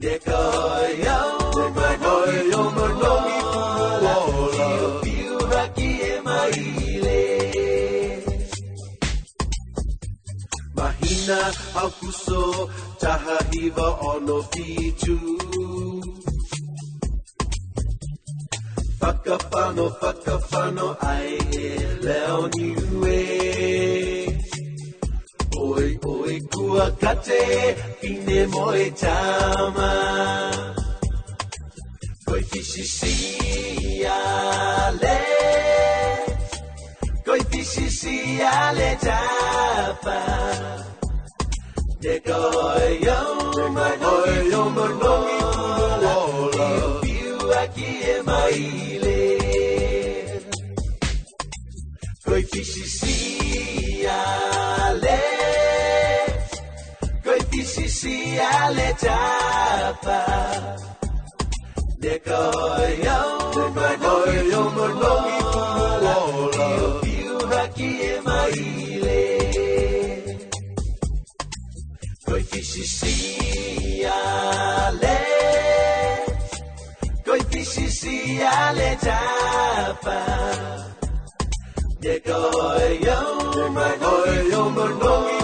de piu haki e maile. Mahina akuso tahahiva ono fitu Fakafano fakafano ai leo niue Hoy, hoy, kate pine moe tama. Koi tishisi ale, koi tishisi le tapa. De koi yo manoi yo manoi kuola, piu piu aki e maile. Koi tishisi le sialechapa decoyo decoyo morbogi kumulala piu haki emaile koi fishi siale koi fishi sialechapa decoyo decoyo morbogi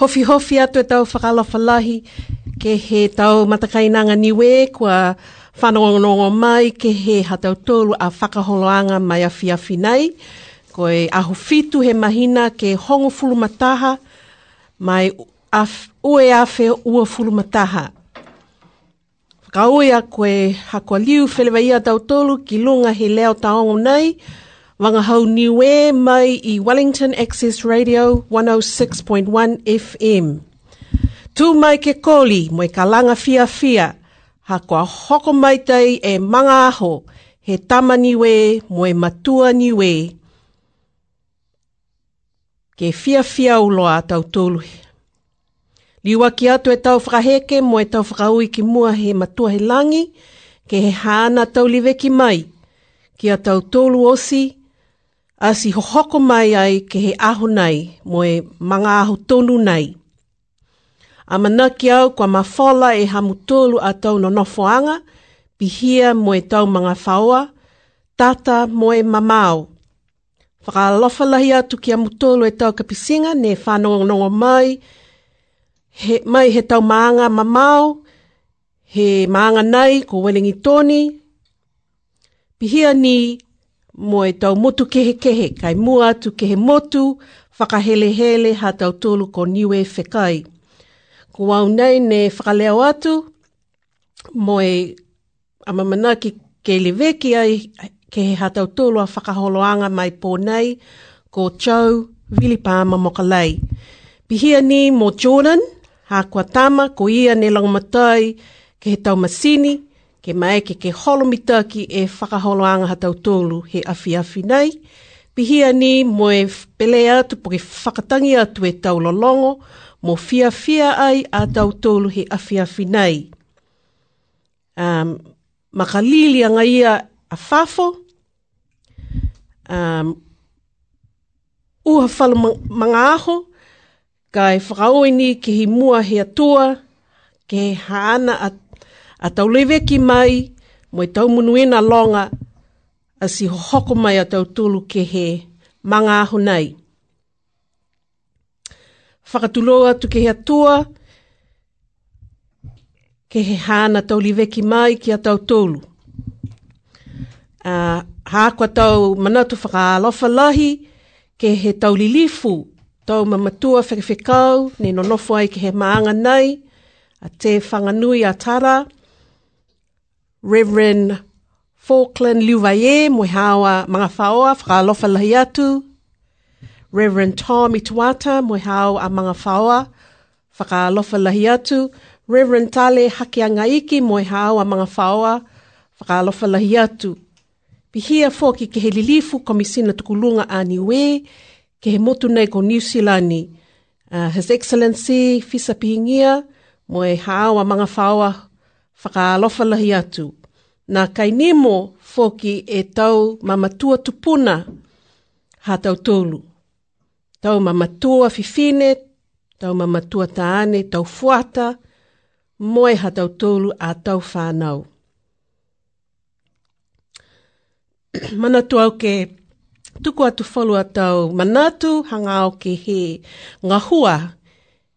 hofi hofi atu e tau whakalawhalahi ke he tau matakainanga niwe kua whanongonongo mai ke he hatau tolu a whakaholoanga mai a fiafi nei. Koe aho fitu he mahina ke hongo mataha mai af, ue afe ua fulumataha. Whakaoia koe hakoa liu whelewa ia tau tolu ki lunga he leo taongo nei. Wanga Wangahau niwe mai i Wellington Access Radio 106.1 FM. Tu mai ke koli mo ka langa fia fia, ha kua hoko mai tei e manga aho, he tama Niue mo e matua niwe. Ke fia fia uloa tau tolu. Liwa ki atu e tau whakaheke mo e tau whakaui ki mua he matua he langi, ke he hana tau live ki mai, ki a tau tolu osi, a si hohoko mai ai ke he aho nei mo e manga aho tonu nei. A manaki au kwa mawhala e hamu tolu a tau no nofoanga, pihia mo e tau mga whaoa, tata mo e mamau. Whakalofalahi atu ki amu tolu e tau kapisinga ne whanongongo mai, he, mai he tau maanga mamau, he maanga nei ko Wellingi Tony, Pihia ni mo e tau motu kehe kehe, kai mua atu kehe motu, whakahele hele ha tau tolu ko niwe whekai. Ko au nei ne whakaleo atu, mo e amamana ki keileveki ai kehe ha tau tolu a whakaholoanga mai pō nei, ko chau vilipāma mokalei. Pihia ni mo Jordan, ha kua tama ko ia ne langamatai ke he tau masini, ke mai ke ke holo mitaki e whakaholo anga hatau tōlu he afi afi nei. Pihia ni mo e pele atu po ke whakatangi atu e tau longo mo fia fia ai a tau tōlu he afi afi nei. Um, makalili anga ia a whafo. Um, uha whalo mga aho. Ka e whakaoi ni ke hi mua he atua ke haana atu a tau lewe ki mai, mo i tau munuena longa, a si hoko mai a tau tulu ke he manga ahu nei. Whakatuloa atu ke he atua, ke he hana tau liwe ki mai ki a tau tulu. Uh, Hākua tau manatu whakaalofa lahi, ke he tau lilifu, tau mamatua whakawhikau, ne no nofo ai ke he maanga nei, a te whanganui a tarā. Reverend Falkland Luvaye, mwe hawa mga whaoa, whakalofa lahi atu. Reverend Tom Ituata, mwe hawa a mga whaoa, whakalofa lahi atu. Reverend Tale Hakianga Iki, mwe hawa a mga whaoa, whakalofa lahi atu. Pihia fōki ke he lilifu komisina tukulunga a niwe, ke he motu nei ko New Zealand. Uh, His Excellency Fisa Pihingia, mwe hawa a mga whaoa, whakaalofa lahi atu. Nā kai nemo foki e tau mamatua tupuna ha tau tōlu. Tau mamatua fifine, tau mamatua taane, tau fuata, moe ha tau tōlu a tau whānau. Mana tu au ke tuku atu folu a tau manatu hanga au ke he ngahua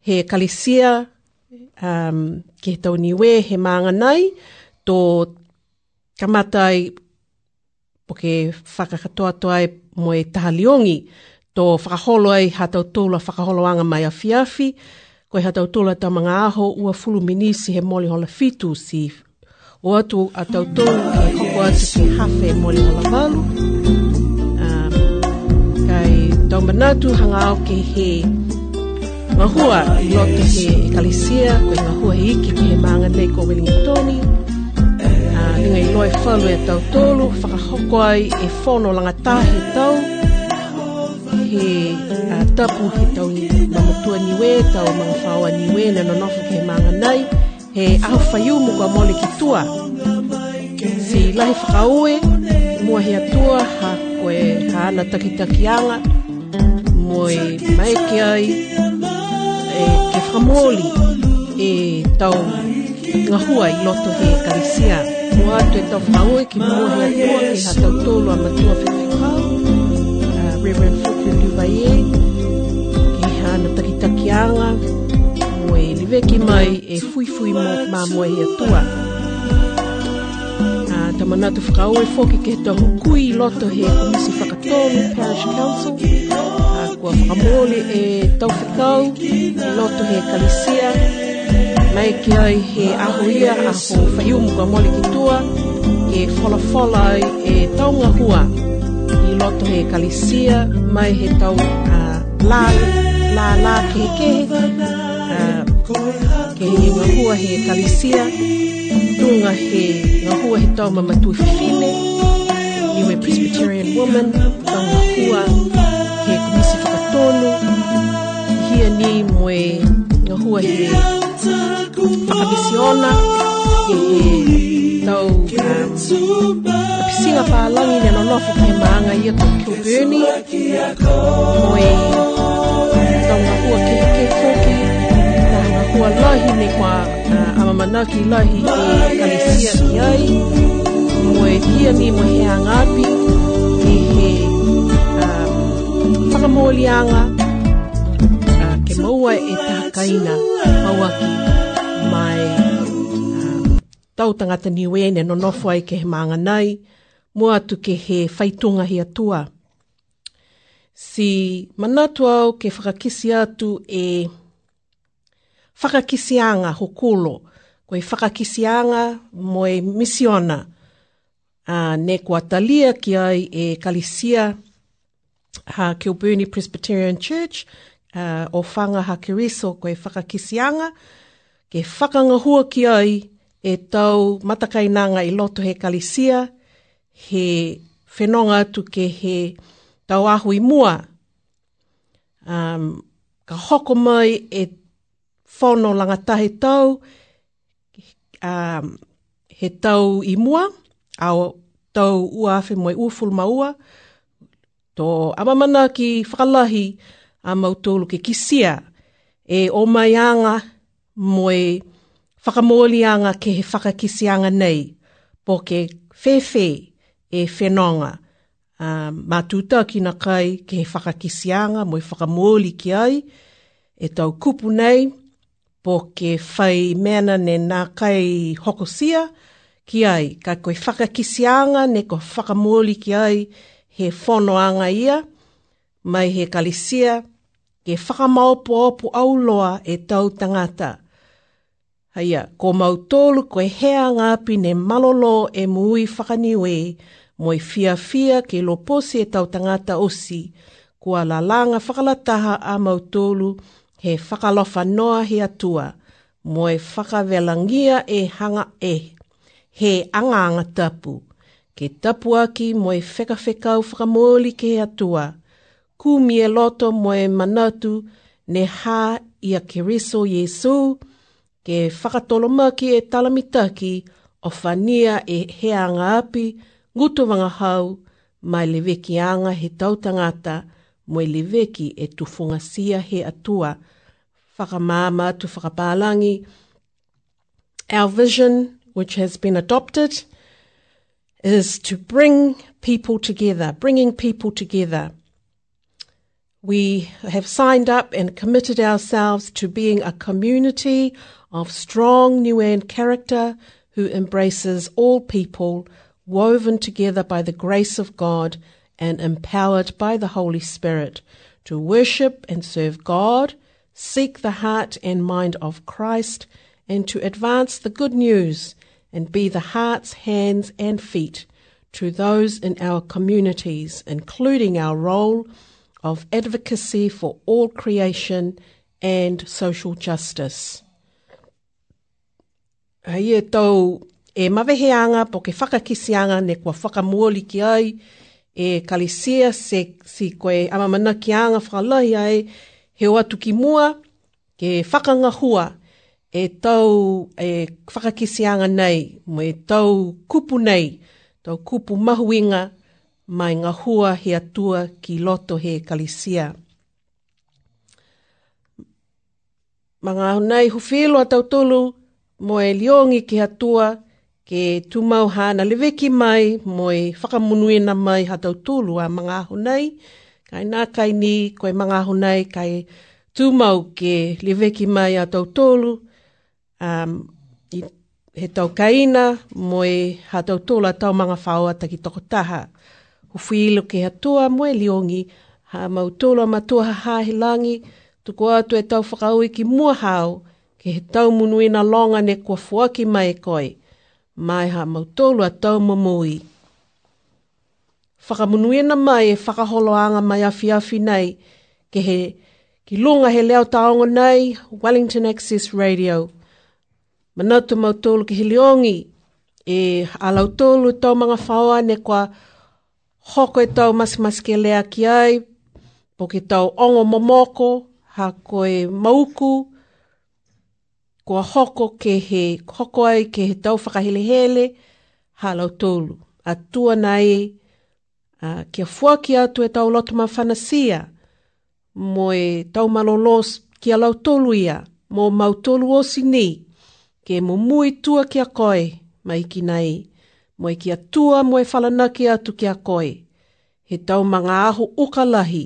he kalisia um, ki he tau niwe he maanga nei, tō kamatai po ke whakakatoa toa e mo e tahaliongi, tō whakaholo ai hatau tūla whakaholoanga mai a fiafi, koe e hatau tūla tau mga aho ua fulu minisi he moli hola fitu si o atu a tau tōu e hoko atu ki hawhi e mōle walu. Um, kai tau manatu hanga au ke he Ngā hua, no te he kalisia, koe ngā hua he iki ki he maanga nei ko Wellington Tony. Ah, Ringa i loe whalu e tau tōlu, whakahoko ai e whono langa tāhi tau. He ah, tapu he tau i mamatua niwe, tau mga whaua niwe, na no nofu ki he maanga nei. He au whaiumu kua mole ki tua. Si lahi whakaue, mua he atua, ha koe haana takitakianga. Moe maeke ai, moe maeke ai ke whamoli e tau hua i loto he karisia. Mo atu e tau whaoe ki mua hea kua ki ha tau tōlo a matua whiwhikau. Uh, Reverend Fuku Luvaie, ki hana takitakianga, e liwe ki mai e fui mō mā moe hea tua. Uh, ta manatu e fōki ke tau kui loto he komisi whakatōlu Parish Council. Parish Council kua whakamole e tau whikau i loto he kalisia mai ki ai he aho ia aho whaiumu kua mole ki tua e whola whola e tau ngahua i loto he kalisia mai he tau uh, la la la ke ke uh, ke he ngahua he kalisia tunga he ngahua he tau mamatui whiwhine Anyway, Presbyterian woman, from Papua, komisi whakatolo hia ni moe ngā hua hie whakabisi ona i he tau um, a pisinga whālangi nea no nofu kei maanga ia tō kio bēni moe tau ngā hua kei kei kōki ngā hua lahi nei kua uh, amamanaki lahi i e kalisia i ai moe hia ni mo hea ngāpi moe hia ni mo hea ngāpi whakamōlianga ke maua e tahakaina mawaki mai uh, ah, tau tangata ni wene no nofo ai ke he maanga nei mua tu ke he whaitunga hi atua si manatu au ke whakakisi atu e whakakisianga hokulo koe whakakisianga moe misiona uh, ne kua talia ki ai e kalisia kalisia ha Kilburnie Presbyterian Church uh, o whanga ha Kiriso koe whakakisianga ke whakangahua ki ai e tau matakainanga i loto he kalisia he whenonga atu ke he tau ahu mua um, ka hoko mai e whono langatahe tau um, he tau i mua au tau uawhi mai uful maua ua to amamana ki whakalahi a mautolu ke kisia e o mai anga mo e whakamoli anga ke he whakakisianga nei po ke whewhe e whenonga uh, mā tūta ki nā kai ke he whakakisianga mo e whakamoli ki ai e tau kupu nei po ke whai mena ne nā kai hokosia ki ai ka koe whakakisianga ne ko whakamoli ki ai he fono whonoanga ia, mai he kalisia, ke whakamaopo opo au loa e tau tangata. Haia, ko mau tōlu koe hea ngāpi ne malolo e mui whakaniwe, moi fia fia ke loposi e tau tangata osi, kua la langa whakalataha a mau tōlu he whakalofa noa he atua, moi whakavelangia e hanga e, he anga tapu ke tapu aki mo e whekawhekau whakamoli ke atua. Kumi e loto mo e manatu ne hā ia ke riso Yesu, ke whakatolomaki e talamitaki o whania e heanga api, ngutu hau, mai leveki anga he tautangata, mo e leveki e tufunga sia he atua. Whakamāma tu whakapālangi. Our vision, which has been adopted, is to bring people together, bringing people together. We have signed up and committed ourselves to being a community of strong new Nuan character who embraces all people, woven together by the grace of God and empowered by the Holy Spirit to worship and serve God, seek the heart and mind of Christ, and to advance the good news and be the hearts, hands, and feet to those in our communities, including our role of advocacy for all creation and social justice. Aia e tau e mawehianga po ke whakakisianga ne kua whakamuoli ki ai e kalisia se si koe amamana ki anga whakalai ai he o atu ki mua ke whakanga hua e tau e whakakisianga nei, mo e tau kupu nei, tau kupu mahuinga mai ngā hua he atua ki loto he kalisia. Mā ngā nei hufilo a tau tolu, mo e liongi ki atua, ke tumau hana leweki mai, mo e whakamunuena mai ha tau tolu a mga nei, kai nā kai ni, koe mga hunai, kai tūmau ke leweki mai a tau tolu, um, i he tau kaina mo ha hatau tōla tau mga whaoa taki toko taha. Hufu ilo ke hatua mo e liongi ha mau tōla matua ha he langi tuko atu e tau whakau i ki mua hao ke he tau munu ina longa ne kua fuaki mai e koi. Mai ha mau a tau mamui. Whakamunu ina mai e whakaholoanga mai afi afi nei ke he ki lunga he leo taonga nei Wellington Access Wellington Access Radio manatu mau tolu ki hiliongi e alau tolu tau mga whaoa ne kwa hoko e tau mas mas ke lea ki ai po ki tau ongo momoko ha koe mauku kua hoko ke he hoko ai ke he tau whakahelehele ha alau tolu a tua nai a, kia fua ki atu e tau lotu ma whanasia mo e tau malolos ki alau tolu ia mo mau tolu o sinii ke mo mui tua kia koe mai ki nei. Mo ki kia tua mo e whalanaki atu kia koe. He tau mga aho uka lahi.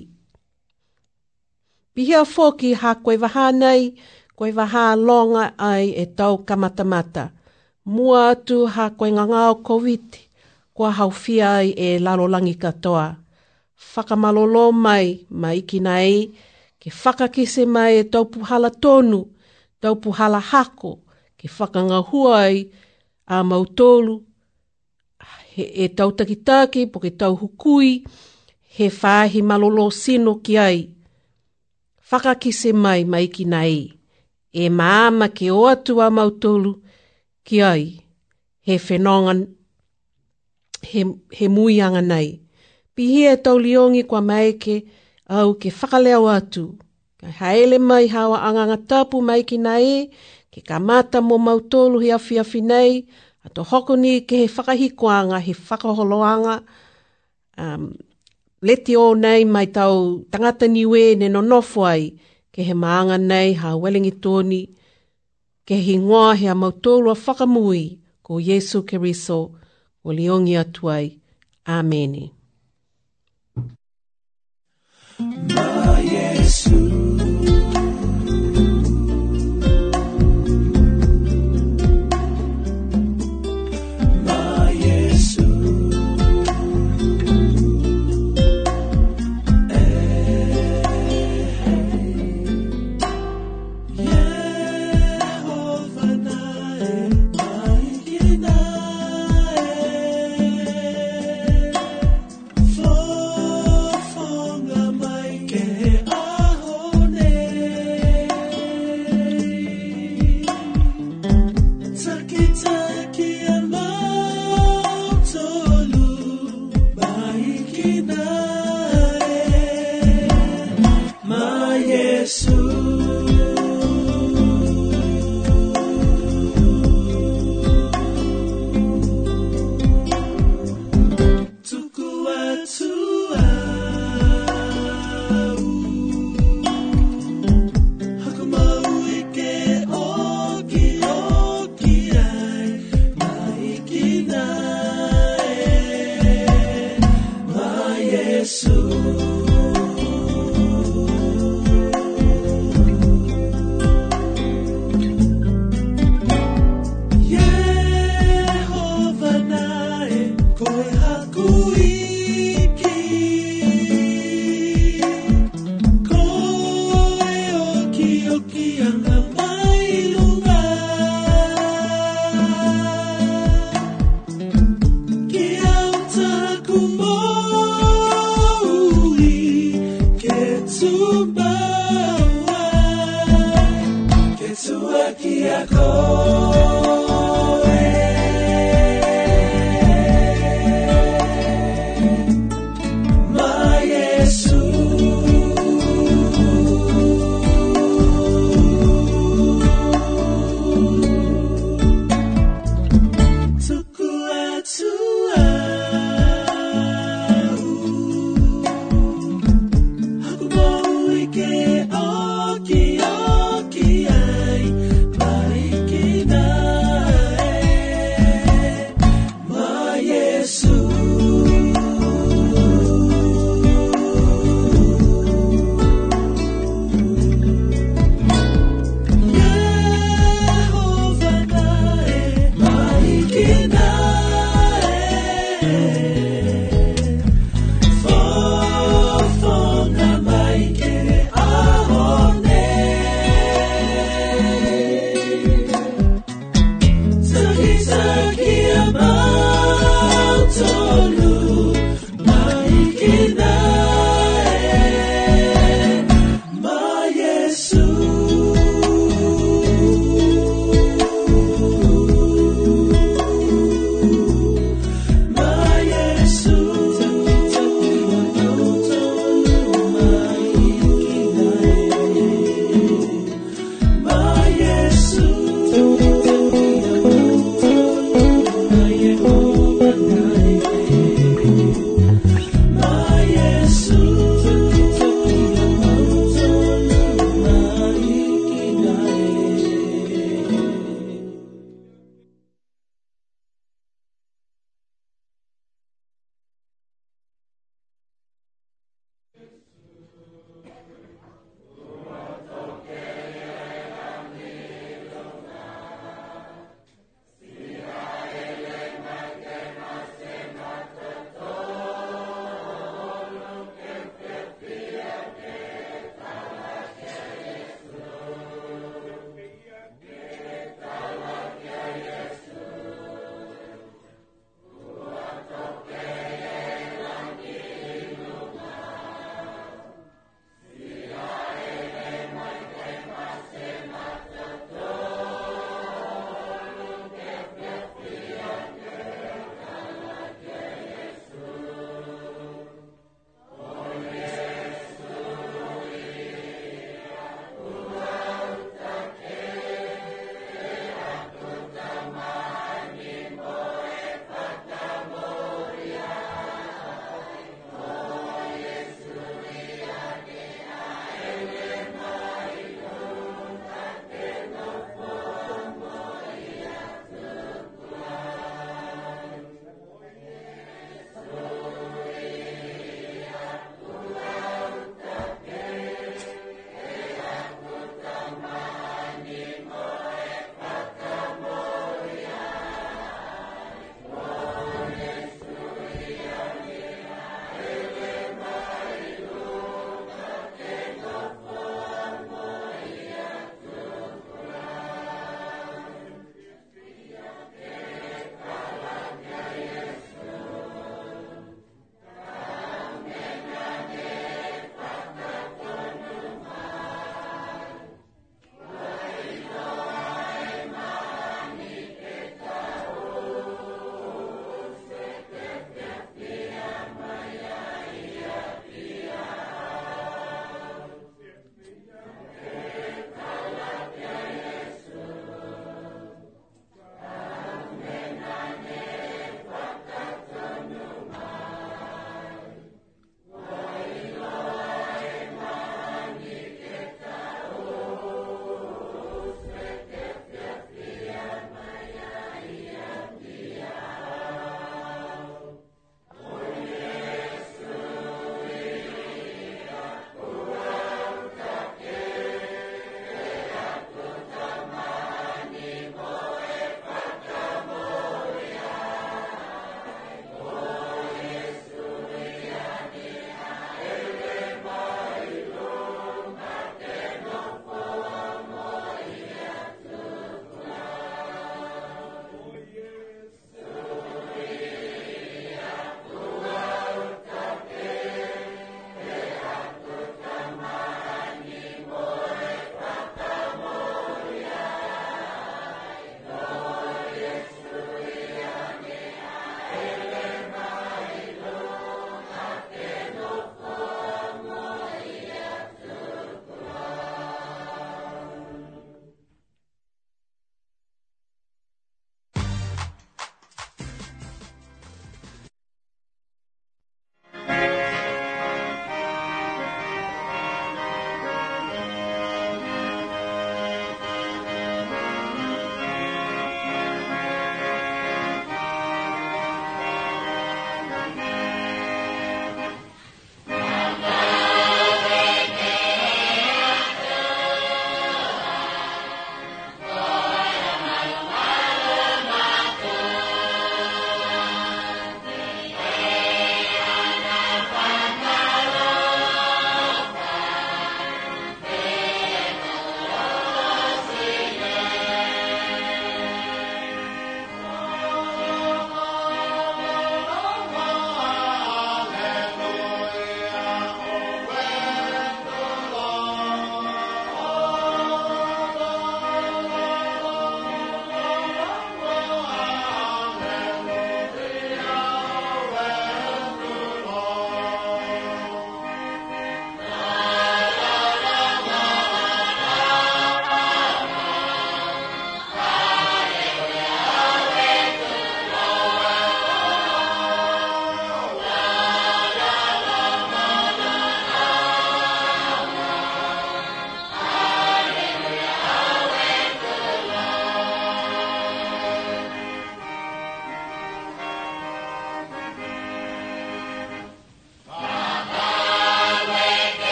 Pihia fōki ha koe waha nei, koe waha longa ai e tau kamatamata. Mua atu ha koe ngangao COVID, kua haufia ai e lalolangi katoa. Whakamalolo mai, mai ki nei, ke whakakise mai e tau puhala tonu, tau puhala hako, ke whakangahua ai a mautolu, he, e tautakitake po ke tau hukui, he whāhi malolo sino ki ai. Whakaki se mai mai ki nai, e māma ke o atu a mautolu ki ai, he whenongan, he, he muianga nei. Pihia e tau liongi kwa maike au ke whakaleo atu, haele mai hawa anganga tapu mai ki nai, ke ka mata mo mautolu he afi afi nei, a to hoko ni ke he whakahikoanga, he whakaholoanga, um, leti o nei mai tau tangata niwe ne no nofu ai, ke he maanga nei ha welingi tōni, ke he ngoa he a mautolu a whakamui, ko Yesu ke riso, o liongi atuai. ameni. Ma Yesu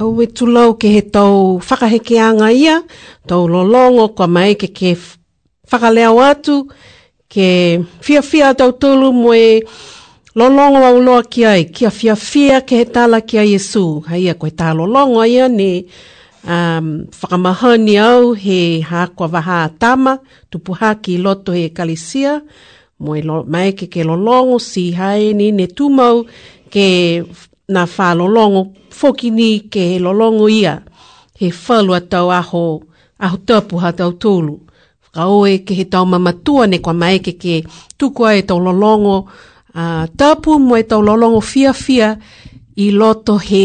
au e tulau ke he tau whakahekeanga ia, tau lolongo kwa mai ke ke whakaleau atu, ke fia fia tau tulu mo e lolongo au loa ki ai, kia fia fia ke he tala ki ai Yesu, hai ia koe tā lolongo ia ni um, whakamahani au he hākua waha tama, tupu haki loto he kalisia, mo e mai ke ke lolongo si hae ni ne tumau ke na whalolongo lolongo foki ni ke he lolongo ia, he whalua tau aho, aho tapu ha tau tūlu. Ka oe ke he tau mamatua ne kwa maeke ke tukua e tau lolongo, a, tapu mo e tau lolongo fia fia i loto he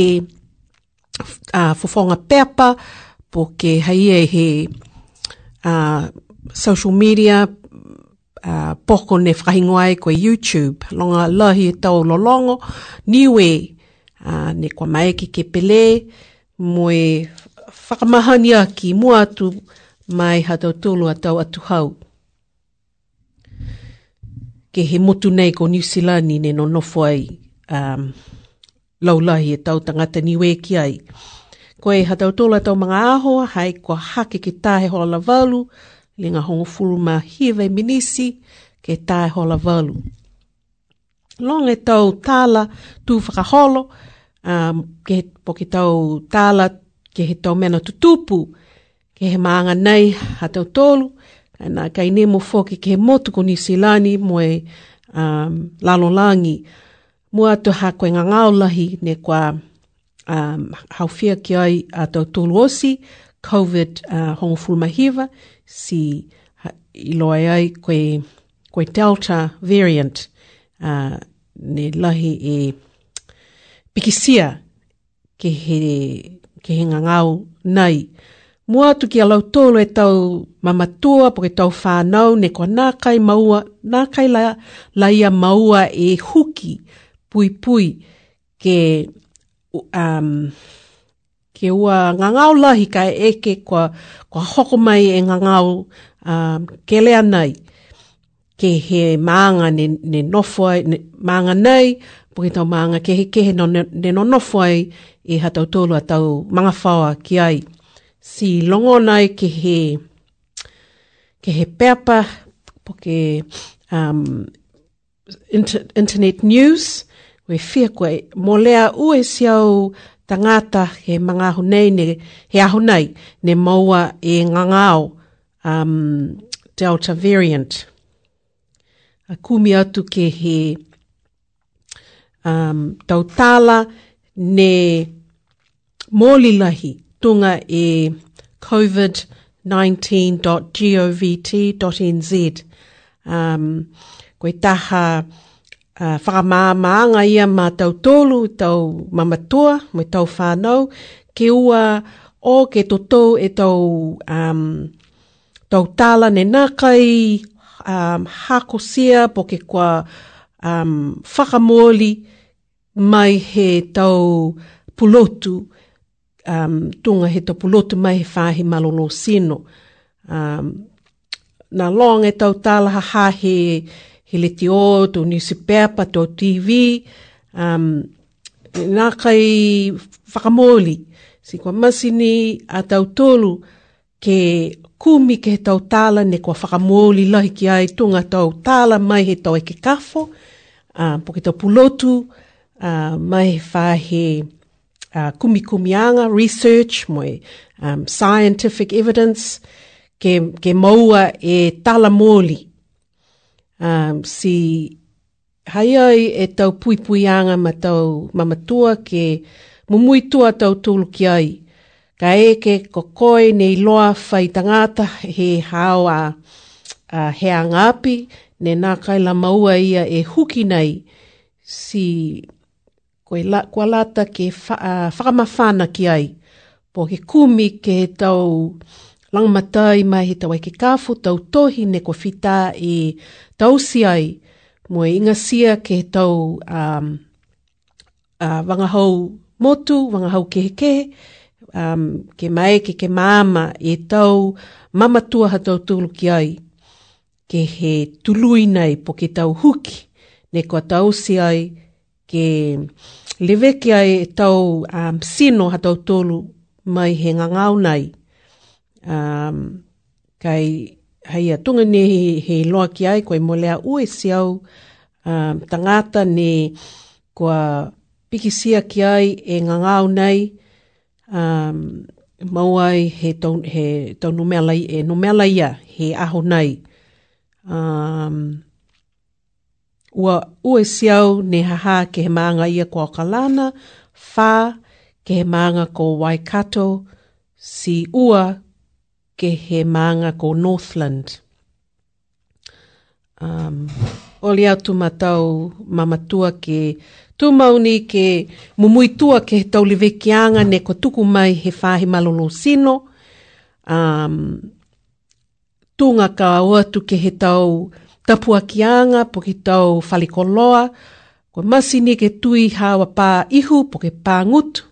a, fufonga pepa, po ke haie he a, social media uh, poko ne whahingoa e koe YouTube. Longa lahi e tau lolongo, niwe a ne kwa mai ki ke pele moe whakamahani aki mua atu mai hatau tolu tau atu hau. Ke he motu nei ko New Zealand ne no nofo ai um, laulahi e tau tangata ni we ki ai. Ko e hatau tolu atau mga ahoa hai kwa hake ki tahe hola la valu le ngā hongo furu ma hiwe minisi ke tahe hola valu. Long e tau tala tu whakaholo, um, ke he poki tau tāla, ke he tau mena tutupu, ke he maanga nei a tau tolu, nā kai ne mo foki ke he motu ko nisilani mo e um, lalo langi. Mua atu ha koe ngā ngāo ne kwa um, hawhia ki ai a tau tolu osi, COVID uh, hongo fulmahiva, si ha, iloa e ai koe, koe Delta variant uh, ne lahi e pikisia ke he, ke he ngangau nei. Mua tu ki alau tolo e tau mamatua, po ke tau whanau, ne kua nākai maua, nākai la, laia maua e huki, pui pui, ke, um, ke ua ngangau lahi ka e eke kua, kua hoko mai e ngangau um, ke lea nei. Ke he maanga ne, ne nofoi, ne, maanga nei, Poke tau maanga kehe kehe no ne, ne no ai e hatau tolu a manga whaua ki ai. Si longo nai ke he, ke he peapa po ke um, inter, internet news we fia koe mo lea ue si au tangata he manga ahu ne, he ahu nei ne maua e ngangao um, Delta variant. A kumi atu ke he um, tautala ne molilahi tunga e covid19.govt.nz. Um, koe taha uh, whakamāmaanga ia mā tau tōlu, tau mamatua, mai tau whānau, ke ua o ke toto e tau, um, tau tāla ne nākai, um, hākosia po ke kua um, whakamōli, mai he tau pulotu, um, tunga he tau pulotu mai he whahi malolo sino. Um, na long e tau tālaha ha he, he leti o, tō newspaper, tō TV, um, nā kai whakamoli, si kwa masini a tau tolu ke kumi ke he tau tāla ne kwa whakamoli lahi ki ai tunga tau tāla mai he tau e ke kafo, um, po ke tau pulotu, uh, mai whahi uh, ah, kumikumianga research, moi um, scientific evidence, ke, ke maua e tala mōli. Um, si hai ai e tau puipuianga ma tau mamatua ke mumuitua tau tūlu ki ai. Ka eke ko koe nei loa whai tangata he hao a, a hea ngāpi, ne nā kaila maua ia e huki nei si koe la, kua lata ke wha, uh, whakamawhana ki ai. Po ke kumi ke tau langmatai mai he tau ai ke kafu, tau tohi ne kua fita i tau si ai. Mo inga sia ke tau um, uh, wangahau motu, wangahau kehe kehe, um, ke mai ke ke māma e tau mamatua ha tau tulu ki ai. Ke he tului nei po ke tau huki, ne kua tau si ai ke lewe kia e tau um, sino ha tau tolu mai he ngangau nei. Um, kai hei a tunga ne he, he loa ki ai koe molea ue siau um, tangata ne kua pikisia ki ai e ngangau nei um, mauai he, tau, he tau numelai, e ia he aho nei. Um, ua ue siau ne haha ke he maanga ia kua kalana, whā ke he maanga ko Waikato, si ua ke he maanga ko Northland. Um, Oli atu matau mamatua ke tūmauni ke mumuitua ke he tauliwekianga ne ko tuku mai he whāhi malolo sino. Um, tūnga ka oatu ke he tau tapuakianga po ki tau falikoloa, ko masi ni ke tui hawa pā ihu po ke pā ngutu.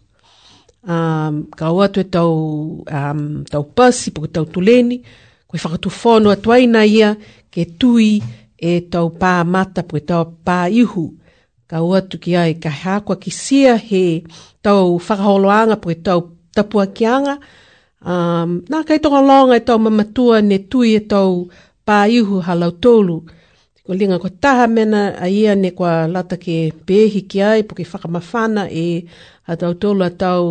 Um, ka oa tue tau, um, tau pasi po ke tau tuleni, ko i whakatu whono atuaina ia ke tui e tau pā mata po ke tau pā ihu. Ka oa tu ki ai ka hākua ki sia he tau whakaholoanga po ke tau tapuakianga. Um, nā kai tonga longa e tau mamatua ne tui e tau pāihu halau tōlu. Ko linga ko taha mena a ia ne kwa lata ke pēhi ki ai po ke whakamawhana e atau tōlu atau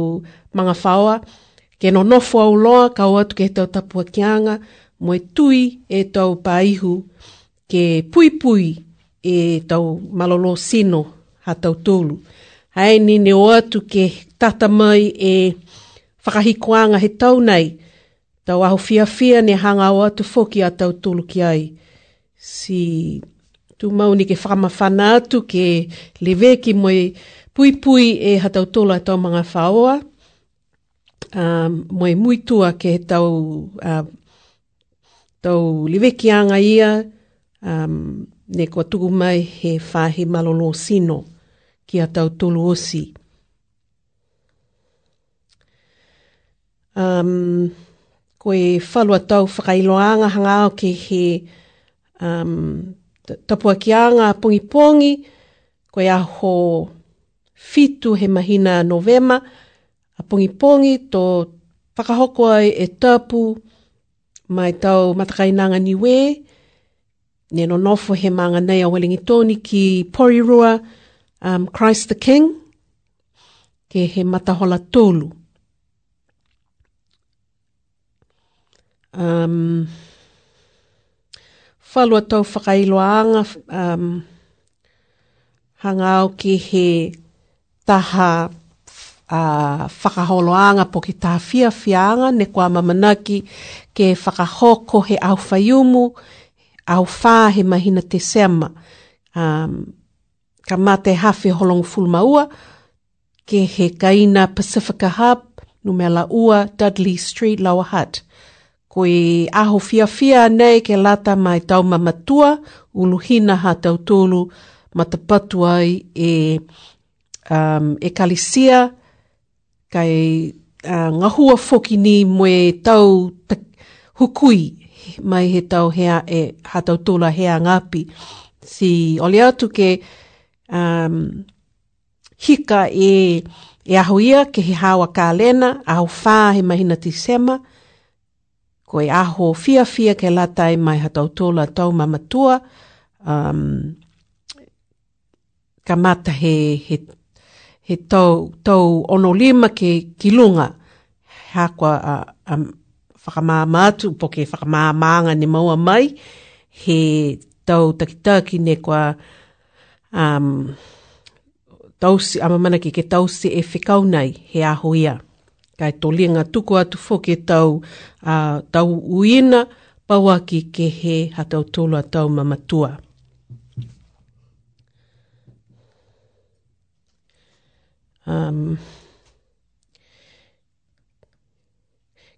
manga whaoa. Ke no nofo au loa ka o atu ke tau tapua kianga mo e tui e tau pāihu ke pui pui e tau malolo sino ha tau tōlu. Hai ni ne o atu ke tata mai e whakahikoanga he tau nei tau aho fia fia ne hanga o atu foki a tau tulu ki ai. Si tu mauni ke whamawhana atu ke lewe ki moi pui pui e hatau tolu a e tau mga whaoa. Um, moi muitua ke tau, uh, tau lewe ki anga ia um, ne kua tuku mai he whahe malolo sino ki a tau tolu osi. Um, koe whalua tau whakailoanga hanga o ke he um, tapua ki anga pongi pongi, koe aho fitu he mahina novema, a pongi pongi tō whakahoko ai e tapu mai tau matakainanga niwe, neno nofo he maanga nei a welingi tōni ki Porirua, um, Christ the King, ke he matahola tōlu. um, whalua tau whakailoanga um, hangau ki he taha uh, whakaholoanga po ki taha fia fianga ne kwa mamanaki ke whakahoko he au whaiumu au whā he mahina te sema um, ka mā te hawhi holong fulmaua ke he kaina Pacifica Hub numela ua Dudley Street Lower Hutt koe aho fia fia nei ke lata mai tau mamatua, uluhina ha tau tolu matapatu ai e, um, e kalisia, kai uh, ngahua foki ni moe tau hukui mai he tau hea e ha tau tola hea ngapi. Si ole atu ke um, hika e, e aho ke he hawa ka lena, aho whā he mahina tisema, ko e aho fia fia ke latai mai hatautola tau mamatua, um, ka mata he, he, he tau, tau ono lima ke kilunga, hakoa a, a whakamāmātu, po ke whakamāmānga ni maua mai, he tau takitaki ne kwa um, tausi, amamana ki ke tausi e whikau nei, he aho ia kai to linga tuku atu foke tau a uh, tau uina pawaki ke he hatau tolu a tau mamatua. Um,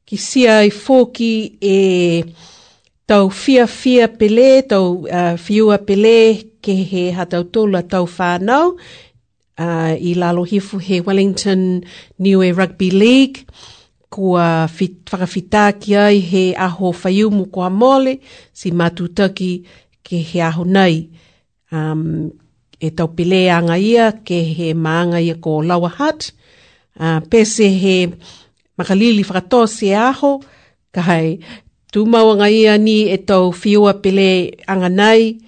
ki sia i foki e tau fia fia pele, tau uh, fiua pele ke he hatau tolu a tau whanau, uh, i lalo hifu he Wellington Niue Rugby League kua fit, whakawhita ki ai he aho whaiumu kua mole si matutaki ke he aho nei. Um, e tau pelea ia ke he maanga ia ko Lawa Hat. Uh, pese he makalili whakato se aho ka hei tūmauanga ia ni e tau whiua pele anga nei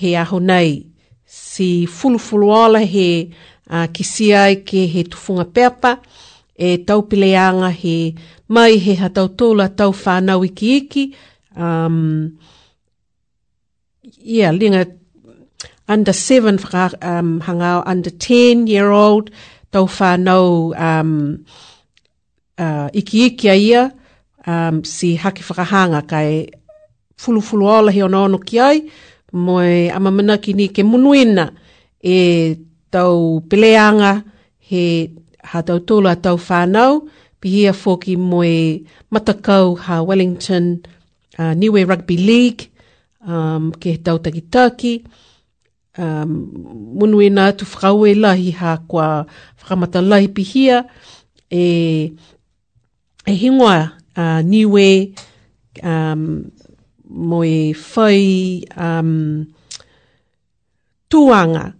he aho nei. Si fulufulu ala he uh, kisia i ke he tufunga peapa, e taupileanga he mai he hatautola tau whanau iki iki. Um, yeah, linga under seven, whaka, um, hangao under ten year old, tau whanau um, uh, iki iki a ia, um, si haki whakahanga kai fulu fulu ola he ono ono ki ai, moe amamana ki ni ke munuena e tau peleanga he ha tau tōla tau whānau, pihia fōki moe matakau ha Wellington uh, Niue Rugby League, um, ke he tau taki tāki. Um, munu ina tu whakaue lahi ha kua whakamata lahi pihia, e, e hingoa uh, Niue um, moe whai um, tuanga,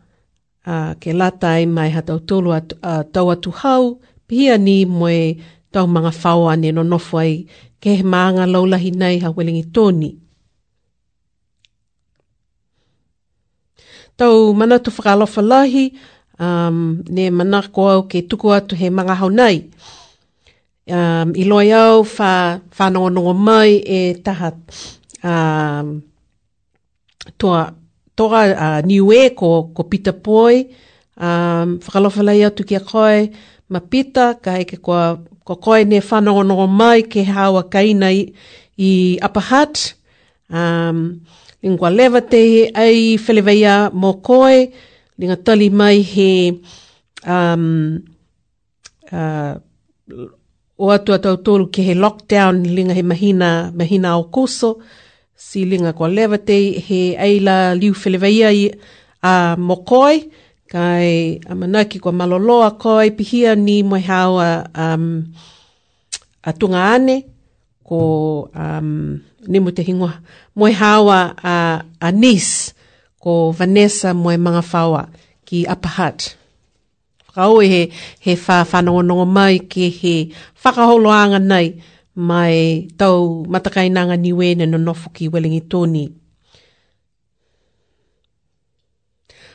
uh, ke latai mai ha tau tolu atu, uh, atu hau, pia ni moe tau mga whao ane no nofu ai ke he maanga laulahi nei ha welingi tōni. Tau mana tu whakalofa lahi, um, ne mana ko au ke tuku atu he mga hau nei. Um, I loi au wha, whanongonongo mai e tahat um, toa toga a uh, niue ko, ko pita poi, um, whakalofalei atu ki koe, ma pita, ka eke ko, ko koe ne whanongonongo mai ke hawa kaina i, i Upper um, lingua leva te ai whelewaia mo koe, linga tali mai he um, uh, o atu atu tōlu ke he lockdown, linga he mahina, mahina o kuso, silinga kwa levatei he aila liu whelewaia i a mokoi kai a manaki kwa maloloa koi pihia ni moi hao a, um, a tunga ane ko um, ni mo te hingoa moi hao a, a nis ko Vanessa moi mga whaua ki Apahat. Whakaoe he, he whanongonongo mai ki he whakaholoanga nei mai tau matakainanga niwe na no nofu ki welingi tōni.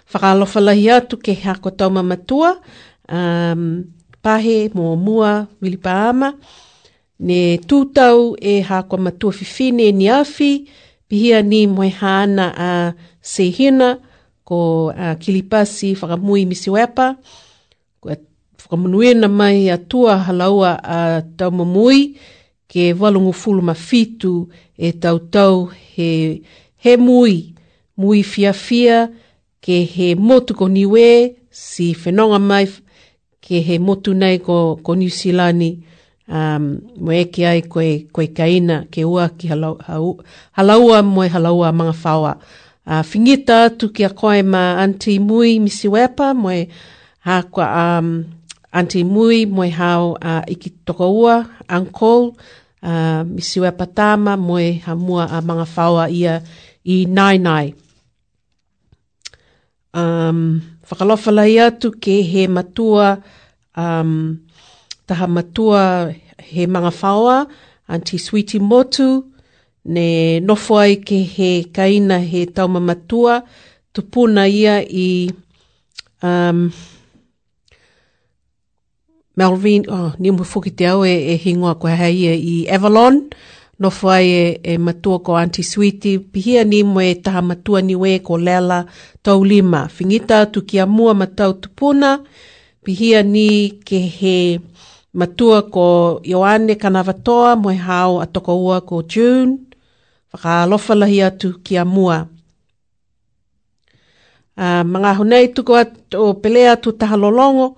Whakalofalahi atu ke hea ko tau mamatua, um, pahe mō mua wilipa ama, ne tūtau e hea ko matua fifine ni afi, pihia ni moehana a sehina ko a kilipasi whakamui misi wepa, ko whakamunuena mai atua halaua a tau mamui, ke walungu fulu ma fitu e tau tau he, he mui, mui fia fia ke he motu ko niwe si whenonga mai ke he motu nei ko, ko New Zealand um, mo eke ai koe, koe kaina ke ua ki halau, mo halaua moe halaua mga whaua. Uh, fingita atu ki a koe ma anti mui misi wepa moe hakoa um, anti mui moe hao uh, iki ua uncle uh, ah, misiwa patama moe mua a manga whaua ia i nai nai. Um, whakalofala i atu ke he matua, um, taha matua he manga whaua, anti sweeti motu, ne nofo ai ke he kaina he tauma matua, tupuna ia i um, Melvin, oh, ni mo fuki te au e, e hingoa kua hei e i Avalon, no whai e, e matua ko anti Sweetie, pihia ni mo e taha matua ni we ko Lela tau lima. Whingita tu ki a mua matau tupuna, pihia ni ke he matua ko Ioane Kanavatoa, mo e hao a toko ua ko June, whaka lofalahi atu ki a mua. Uh, ah, mga hunei tuko at, o pelea tu taha lolongo,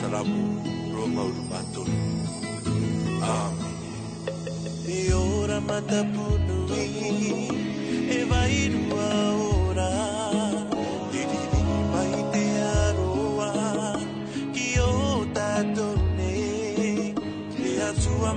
sarabu roma ulbatun amin ora, matapunu evairu aora Diriri maite aroa kiota tone Te atua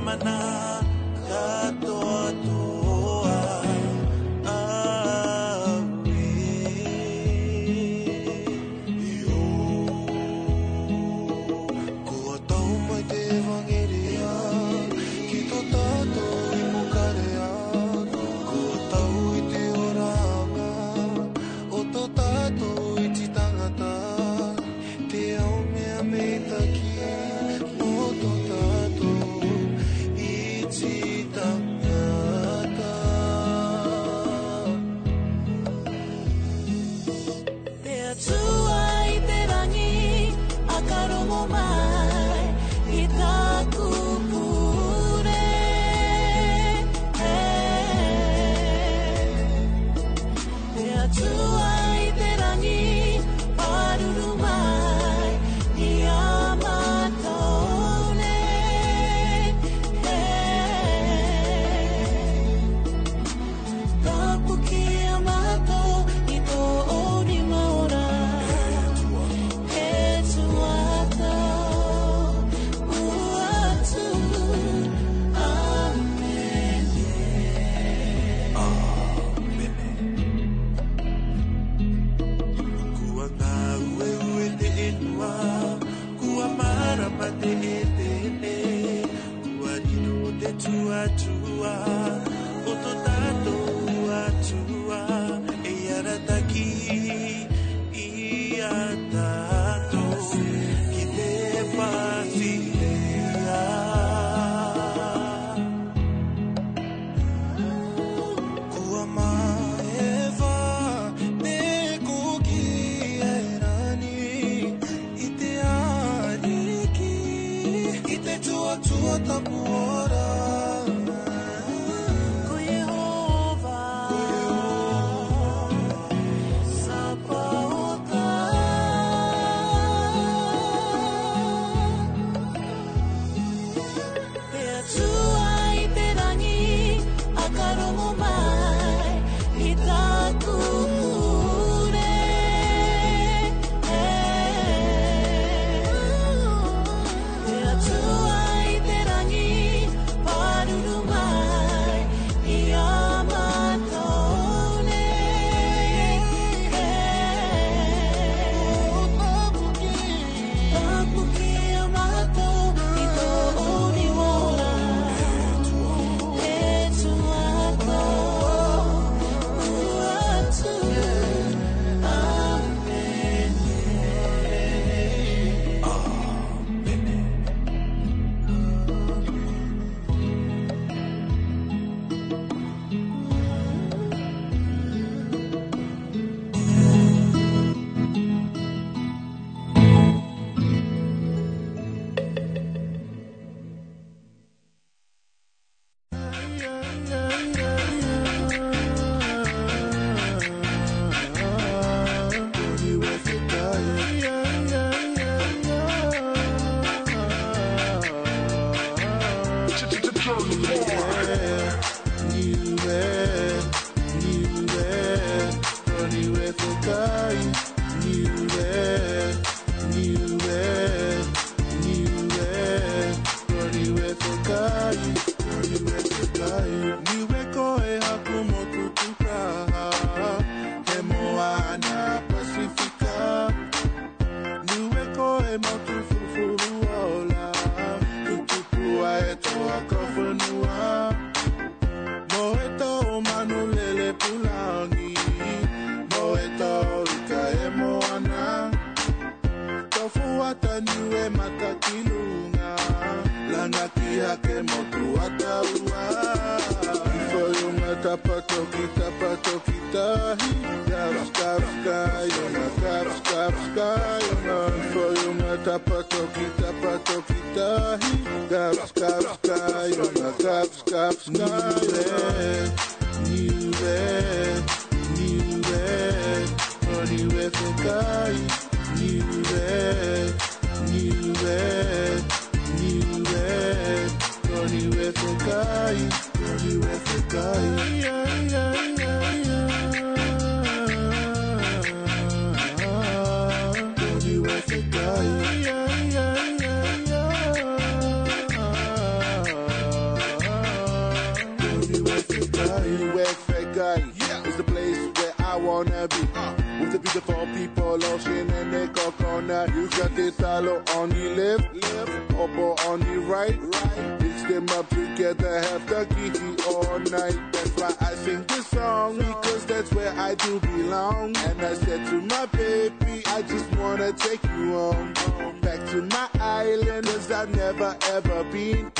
Follow on the left, left, up or on the right, right. Mix them up together, have the kiki all night. That's why I sing this song, because that's where I do belong. And I said to my baby, I just wanna take you home. Back to my island, cause I've never ever been.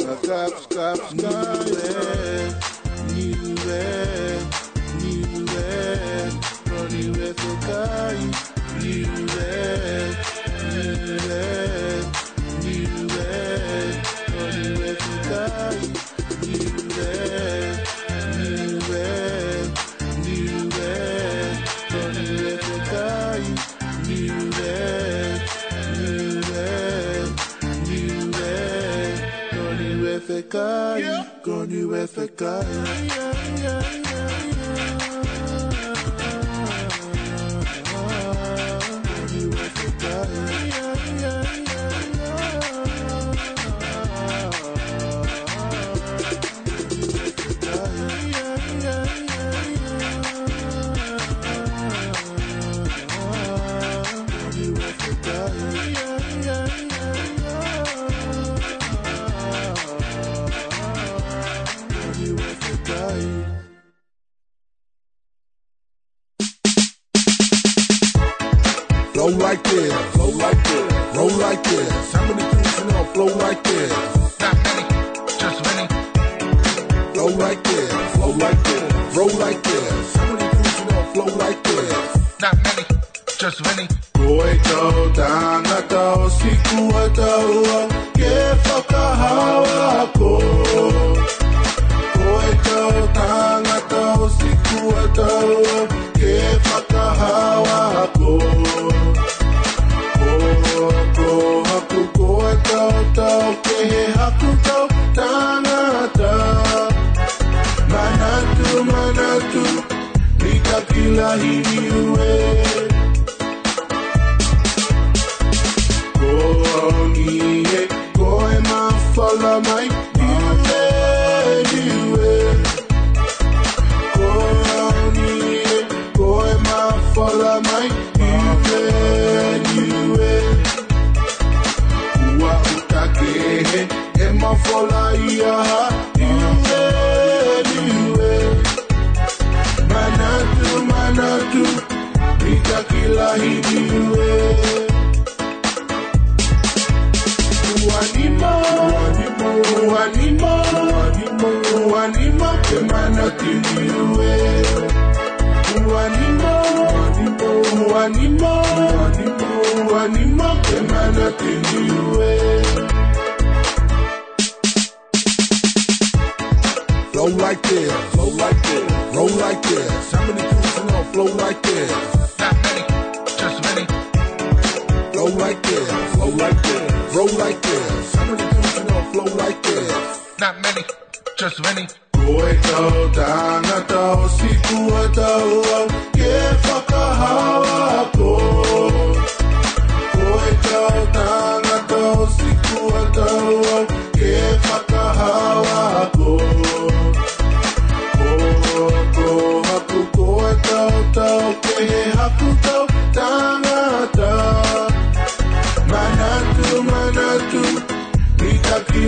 Stop, stop, stop, stop. The Yeah, yeah, yeah. watu pika kila hiliwe koongie koe mafalamai diwe diwe koongie koe this, flow like this, roll like this. How many people can flow like this? Not many, just many. Flow like this, flow like this, roll like this. How many flow like this? Not many, just many.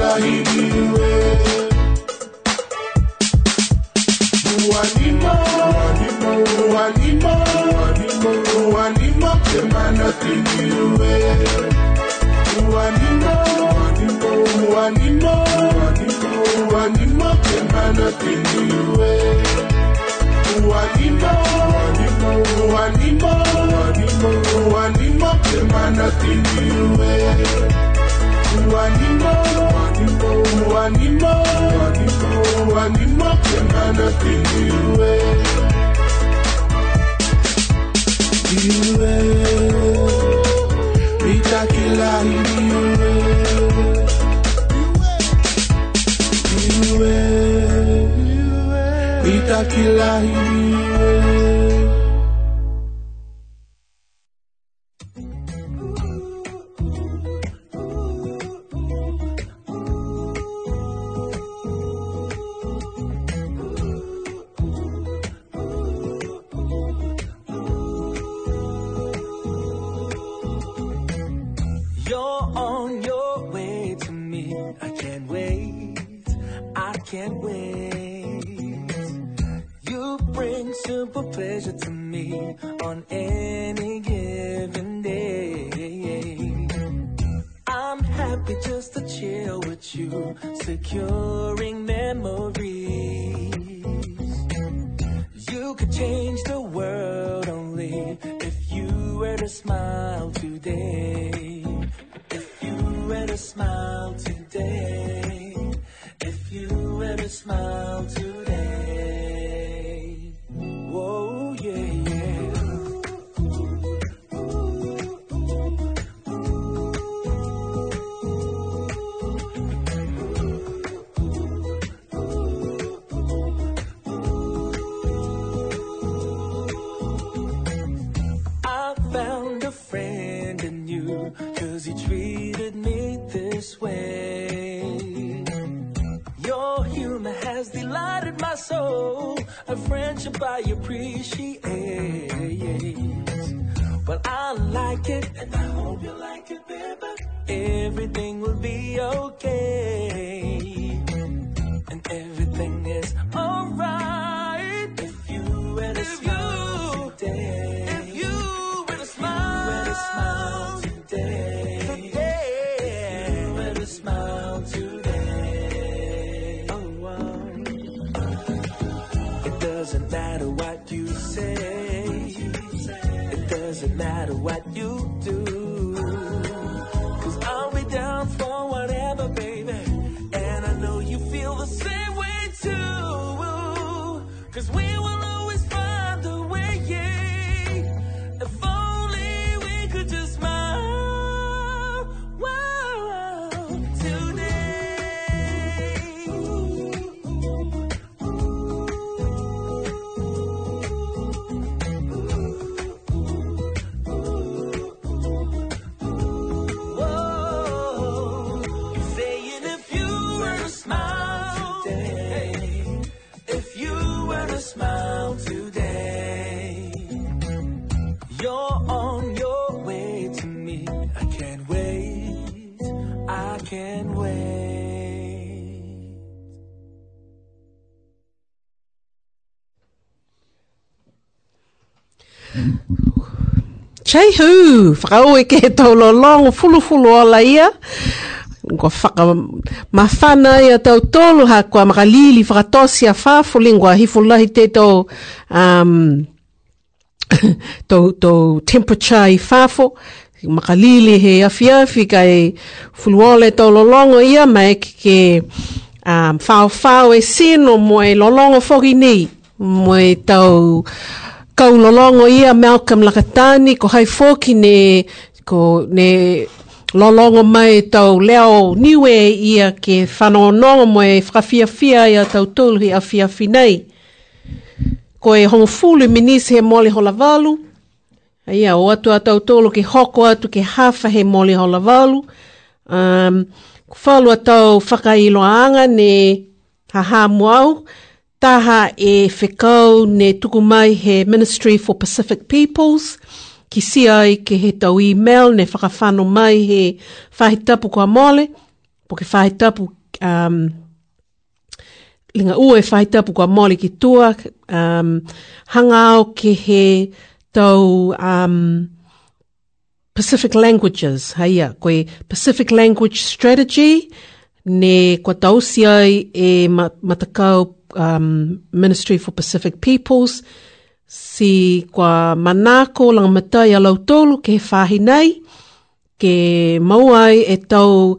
ulahidiwe Uwanimo, uwanimo, uwanimo, uwanimo, uwanimo Kemana tiniwe Uwanimo, uwanimo, uwanimo, uwanimo, uwanimo Kemana tiniwe Uwanimo, uwanimo, uwanimo, uwanimo, uwanimo Kemana tiniwe Uwanimo Kila hivi Chai hu, whakau e ke he tau lo long, fulu fulu ola ia. Ngo whaka mawhana ia tau tolu ha kua maka lili whakatosi a whafu lingua hifu lahi te um, tau tau, temperature i whafu. Maka lili he afi afi ka e fulu ola e tau lo long ia ma e ke ke um, whau e seno mo e lo long o fogi nei. Mo e tau kaulolongo ia Malcolm Lakatani ko hai foki ne ko ne lolongo mai tau leo niwe ia ke whanonongo mai whakafia fia ia tau tūlhi a fia finai. Ko e hongo fulu minisi he moli hola valu. Ia o atu a tau tūlo ke hoko atu ke hafa he moli hola valu. Um, ko whalua tau whakailoa anga ne ha au taha e whekau ne tuku mai he Ministry for Pacific Peoples ki si ai ke he tau email ne whakawhano mai he whahitapu kua mole po ke whahitapu um, linga ua e whahitapu kua mole ki tua um, hangao au ke he tau um, Pacific Languages haia koe Pacific Language Strategy ne kua tausi ai e matakau um, Ministry for Pacific Peoples, si kua manako lang matai alau tolu ke whahi nei, ke mauai e tau,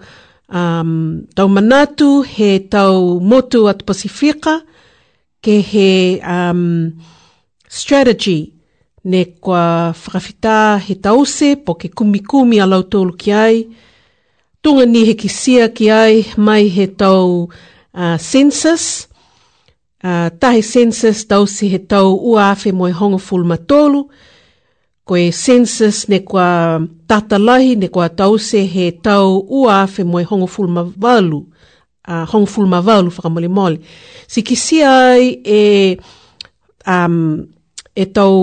um, tau manatu he tau motu at Pasifika, ke he um, strategy ne kwa whakawhita he tause po ke kumikumi a lautolu ki ai. Tunga ni he ki sia ki ai mai he tau uh, census, uh, ah, tahe census tau si he tau ua awhi moe hongo ful matolu, koe census ne kua lahi ne kua tau se he tau ua awhi moe hongo ful mawalu, uh, ah, hongo ful mawalu whakamole mole. Si kisi ai e, um, e tau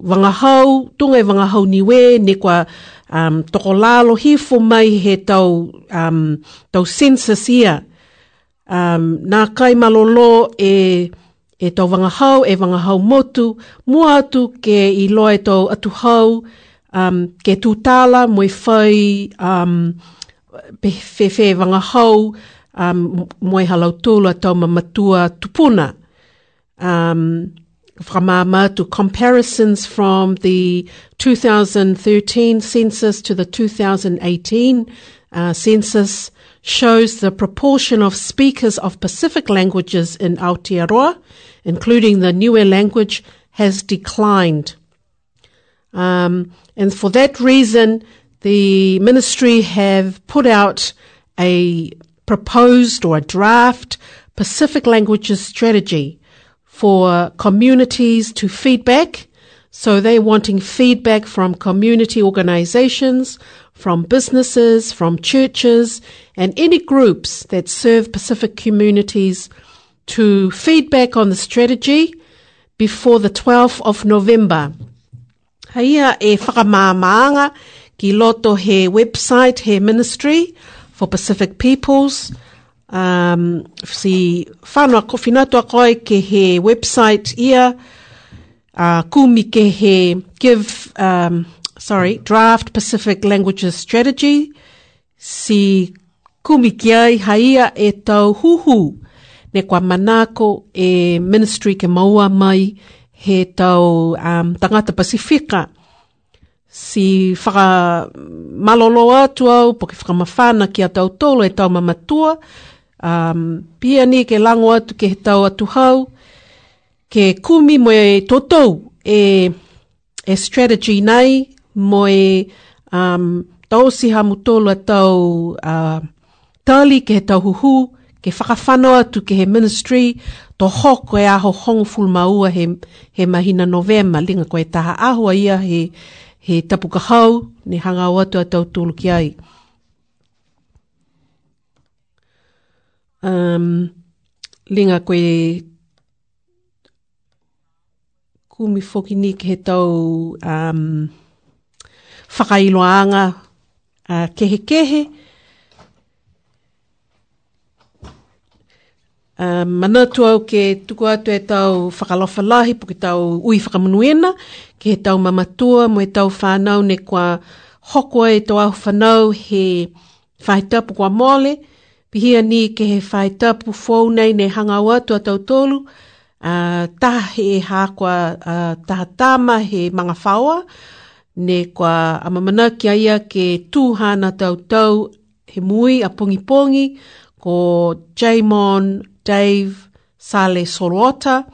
wangahau, tunga e wangahau niwe ne kua um, toko lalo hifo mai he tau, um, tau census ia, um, nā kai malolo e, e tau wangahau, e wangahau motu, mua atu ke i loa e tau atu hau, um, ke tūtala, moe whai, um, pe whe whe wangahau, um, moe halau tūlu a tau mamatua tupuna. Um, whamama to comparisons from the 2013 census to the 2018 uh, census, shows the proportion of speakers of Pacific languages in Aotearoa, including the Niue language, has declined. Um, and for that reason, the ministry have put out a proposed or a draft Pacific languages strategy for communities to feedback. So they're wanting feedback from community organizations, from businesses, from churches, and any groups that serve Pacific communities to feedback on the strategy before the 12th of November. Haia e whakamāmaanga ki loto he website, he ministry for Pacific peoples. Um, si whanua ko koe ke he website ia, uh, kumi ke he give um, sorry, draft Pacific Languages Strategy, si kumikiai haia e tau huhu, ne kwa manako e ministry ke maua mai he tau um, tangata Pasifika. Si whaka malolo atu au, po ki whaka mawhana ki a tau tolo e tau mamatua, um, pia ni ke lango atu ke he tau atu hau, ke kumi mo e totou e, e strategy nei, moe um, tau si ha mutolo tau uh, tali ke he tau huhu, ke whakawhanoa tu ke he ministry, to hoko e aho hong full maua he, he mahina novema, linga koe taha ahua ia he, he tapuka hau, ne hanga o atu a tau tūlu ki ai. Um, linga koe kumi foki ni ke he tau um, whakailoanga uh, kehe kehe. Uh, manatu au ke tuku atu e tau whakalofa lahi po ke tau ui whakamunuena, ke he tau mamatua mo e tau whanau ne kwa hokoa e tau ahu whanau he whaitapu kwa mole, pihia ni ke he whaitapu fōu nei ne hanga au atu a tolu, uh, taha he hākua uh, taha tāma he mga whaua, ne kwa amamana ki aia ke tūhana tau tau he mui a pongi pongi ko Jamon, Dave, Sale Sorota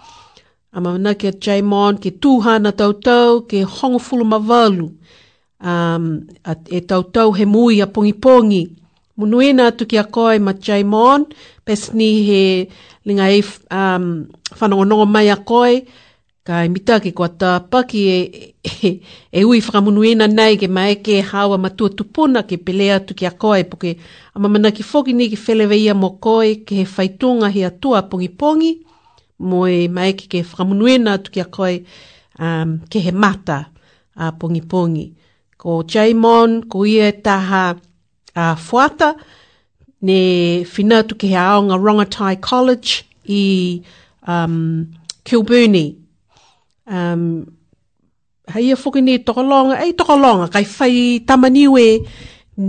Amamana ki a Jamon ke tūhana tau tau ke hongo fulu mawalu. Um, e tau tau he mui a pongi pongi. Munuena tu ki a koe ma Jamon, pesni he linga e um, whanongonongo mai a koe ka e mita ke kua tā paki e, e, e, e ui whakamunuena nei ke mai ke hawa matua tupona ke pelea tu ki a koe puke a mamana ki foki ni ki whelewea mo koe ke he whaitunga he atua pongi pongi mo e mai ke ke whakamunuena tu ki a koe um, ke he mata a pongi pongi. Ko Jaimon, ko ia e taha a fuata, ne whina tu ke he aonga Rongatai College i um, Kilburnie um, hei a whuki ni tokolonga, ei tokolonga, kai whai tamaniwe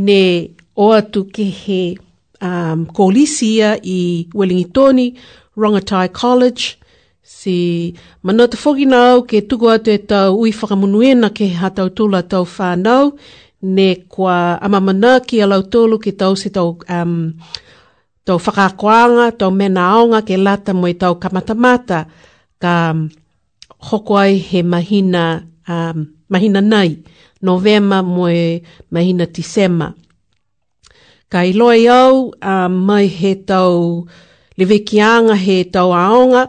ne o atu ke he um, koolisia i Wellingtoni, Rangatai College, si mana te whuki nau ke tuku atu e tau ui whakamunuena ke hatau tula tau whanau, ne kwa amamana ki a lau tolu ki tau se tau, um, tau whakakoanga, tau mena aonga ke lata mo i tau kamatamata ka um, hoko ai he mahina, um, mahina nei, novema moe mahina tisema. Ka i loa au, um, mai he tau lewekianga he tau aonga,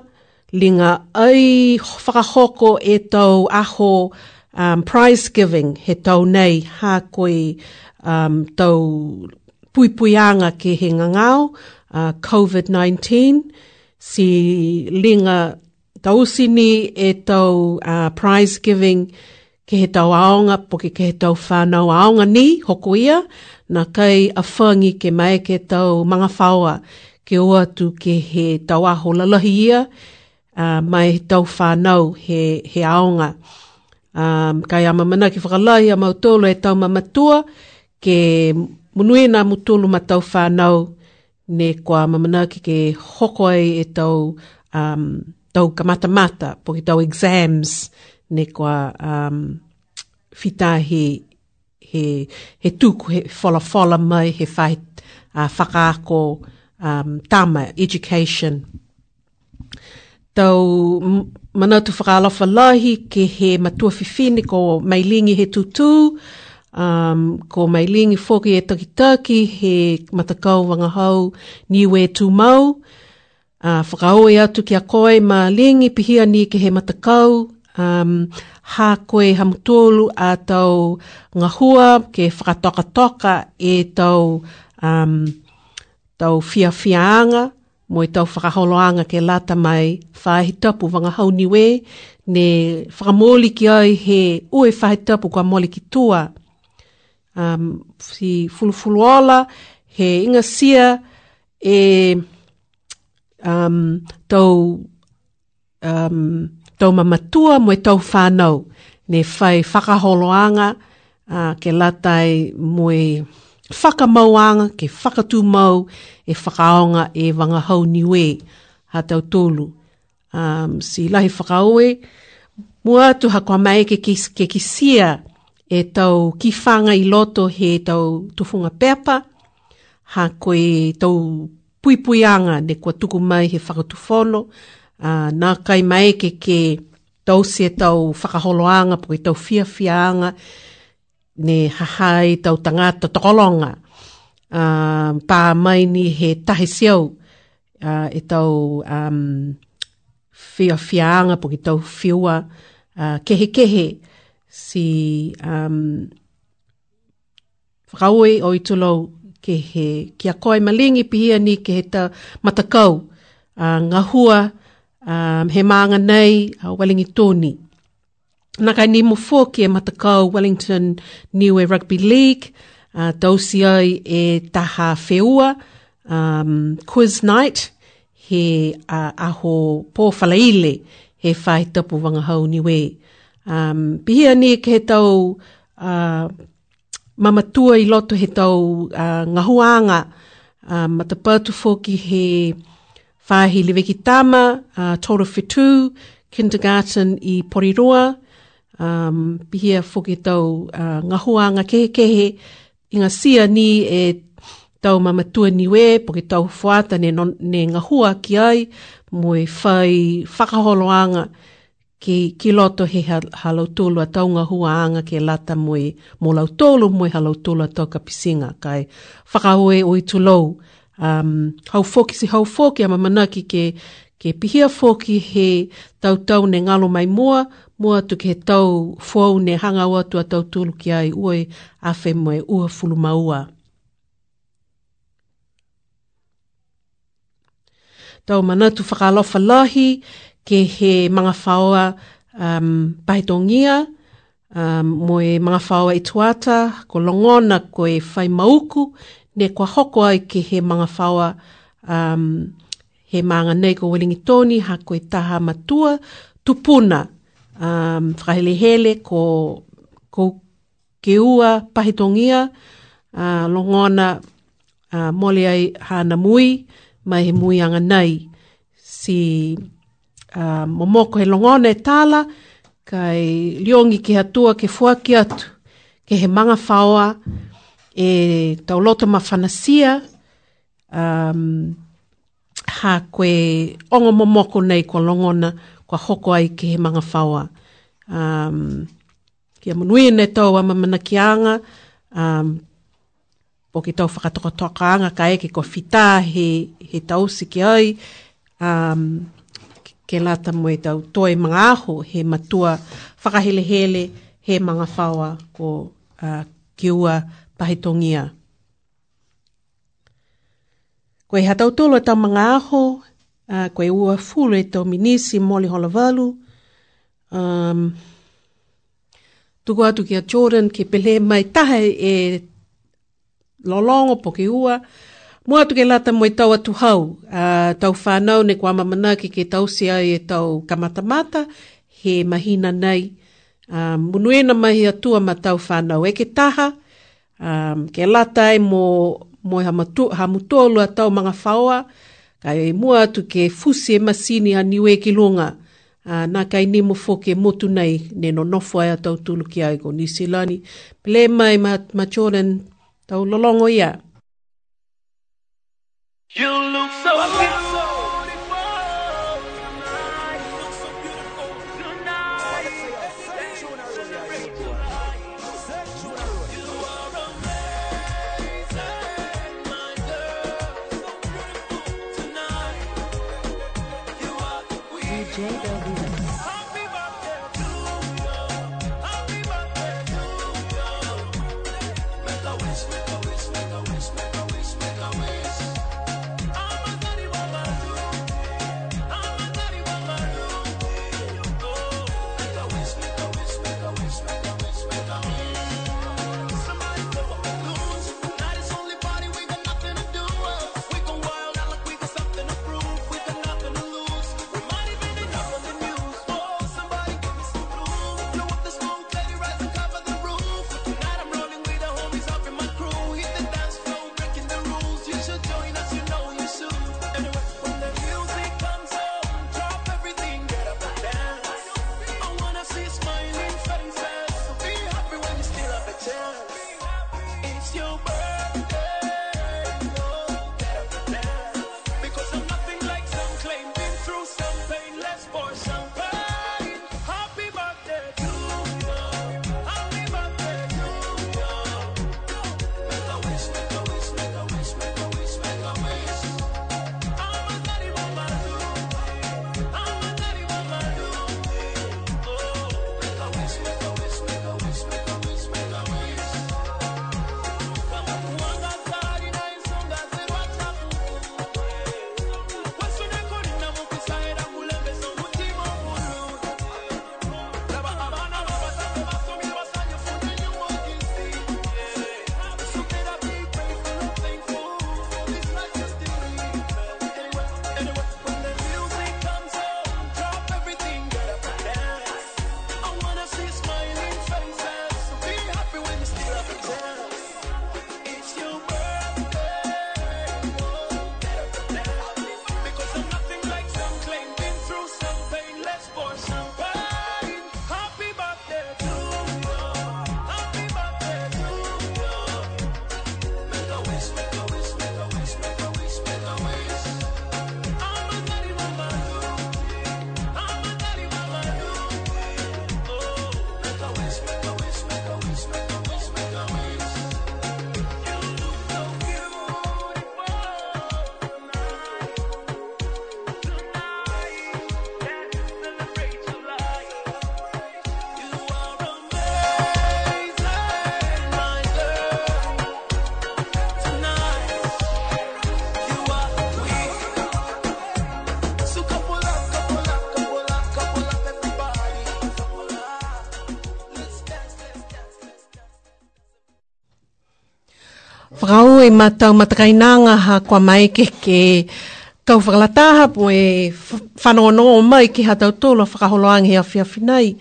linga ai whakahoko e tau aho um, prize giving he tau nei, hā koe um, tau puipuianga ke he ngangau, uh, COVID-19, si linga tausi ni e tau uh, prize giving ke he tau aonga poke ke he tau whanau aonga ni hoko ia na kai a whangi ke mai ke tau mga whaua ke o atu ke he tau aho lalahi ia uh, mai he tau whanau he, he aonga. Um, kai a mamana ki whakalai a mautolo e tau mamatua ke munui na mutulu ma tau whanau ne kua mamana ki ke hoko ai e tau um, tau kamata mata po ki tau exams ne kua um, whita he, he, he tuku, he whala whala mai, he whai uh, whakaako um, tama, education. Tau manatu whakaalofa lahi ke he matua whiwhini ko mailingi he tutu, um, ko mailingi foki e takitaki he matakau wangahau niwe tūmau, mau, a uh, e atu ki a koe ma lengi pihia ni ke he matakau, um, hā koe hamutolu a tau ngahua ke toka e tau, um, tau fiafianga, mo i tau whakaholoanga ke lata mai whahi tapu wanga hauniwe, ne whakamoli ki ai he ue whahi tapu kwa moli ki tua. Um, si fulu fulufuluola, he inga sia e um, tau, um, tau mamatua mo e tau whanau. Ne whai whakaholoanga uh, ke latai mo e whakamauanga, ke whakatumau e whakaonga e wangahau niwe ha tau tolu. Um, si lahi whakaoe, mua tu hakoa mai ke, kis, ke kisia e tau kifanga i loto he tau tufunga pepa, ha koe tau pui puipuianga ne kua tuku mai he whakatufolo, uh, nā kai mai ke ke tau se tau whakaholoanga, po tau fiafiaanga, ne hahai tau tangata tokolonga, uh, pā mai ni he tahi siau uh, e tau um, fiafiaanga, pui tau fiua, uh, kehe kehe si um, whakaue o i tulou ke he kia koe malingi pihia ni ke he ta matakau uh, ngā hua um, he maanga nei a uh, walingi tōni. Nā kai ni mo ke matakau Wellington Niue Rugby League, uh, dausi ai e taha whewa, um, quiz night, he uh, aho pōwhalaile, he whai tapu wangahau niwe. Um, pihia ni ke he tau uh, mamatua i loto he tau uh, ngahuanga uh, matapatu fōki he whāhi leweki tāma, uh, Toro Whetū, Kindergarten i Poriroa, um, pihia fōki tau uh, ngahuanga kehe kehe, i ngā sia ni e tau mamatua niwe, po ke tau fuata ne, non, ne ngahua ki ai, mo e whai whakaholoanga, ki, ki loto he halautolu a taunga hua anga ke lata mui mo lautolu mui halautolu a tauka pisinga kai whakaoe o i tulou um, hau foki si hau foki ama manaki ke, ke pihia foki he tau tau ne ngalo mai mua mua tu ke tau fuau ne hanga ua tu a tau tulu ki ai ue afe mui ua fulu maua tau manatu whakalofa lahi ke he mga whaoa um, paitongia, um, mo e mga whaoa i tuata, ko longona, ko e whai mauku, ne kwa hoko ai ke he mga whaoa um, he maanga nei ko welingi toni, ha ko e taha matua, tupuna, um, whahelehele ko, ko ke ua pahitongia, uh, longona uh, mole ai hana mui, mai he mui anga nei, si... Ah, momoko he longone e tala, kai liongi ki hatua ke fuaki atu, ke he manga whaoa, e tauloto ma whanasia, um, ha koe ongo momoko nei kwa longona, kwa hoko ai ke he manga whaoa. Um, kia munui e ne tau ama manakianga, um, po ki tau whakatokotoka anga ka eke ko fita he, he tausi ki ai, um, ke lata mo tau toi mga aho he matua whakahelehele he mga whaua ko uh, kiua pahitongia. Ko e hatau tolo tau mga aho, uh, ko e ua fulu e tau minisi moli hola um, tuku atu ki a Jordan ki pele mai tahe e lolongo po ke ua, Mo atu ke lata mo e tau atu hau, uh, tau whanau ne kwa mamana ki ke tau si ai e tau kamatamata, he mahina nei. Um, munu ena mahi atua ma tau whanau e ke taha, um, ke lata e mo, mo e hamutua lua tau mga whaoa, kai e mo atu ke fusi e masini a niwe ki longa, uh, nā kai ni mo fo ke motu nei, ne no nofo ai tau tulu ki ai ko Nisilani. Pele mai ma, ma Jordan, tau lolongo ia. You look so ugly. whakau e matau matakainanga ha kwa mai ke ke kau whakalataha po e whanono o mai ki ha tau tolo whakaholoangi a whia whinai.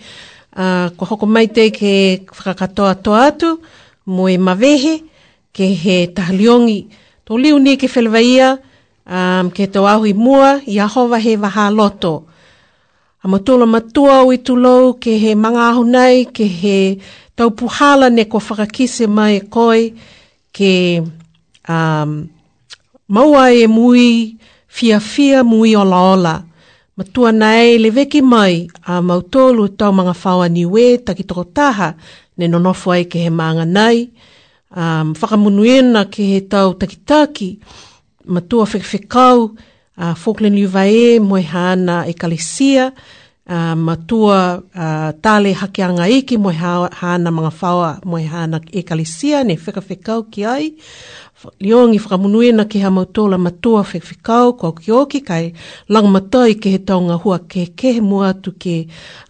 Uh, kwa hoko mai te ke whakakatoa toa atu mo e mawehe ke he tahaliongi tō liu ni ke whelewaia um, ke tō ahui mua i ahova he waha loto. A matua matua o i tulou ke he manga ahu nei ke he taupuhala ne ko whakakise mai e koi koi ke um, maua e mui fia fia mui ola ola. Matua nei le veki mai a mautolu e tau mga whawa ni we taki toko taha ne nonofo ai ke he maanga nei. Um, whakamunuena ke he tau taki taki matua whekwhekau a uh, Falkland Uvae mo e hana e Kalesia uh, matua uh, ah, tale hake anga iki mo hana mga whawa mo hana e kalisia ne whekawhekau ki ai. Liongi whakamunue na ki hama utola matua whekawhekau kwa ki oki kai lang mata i ke he taonga hua ke ke ah, he mua tu ke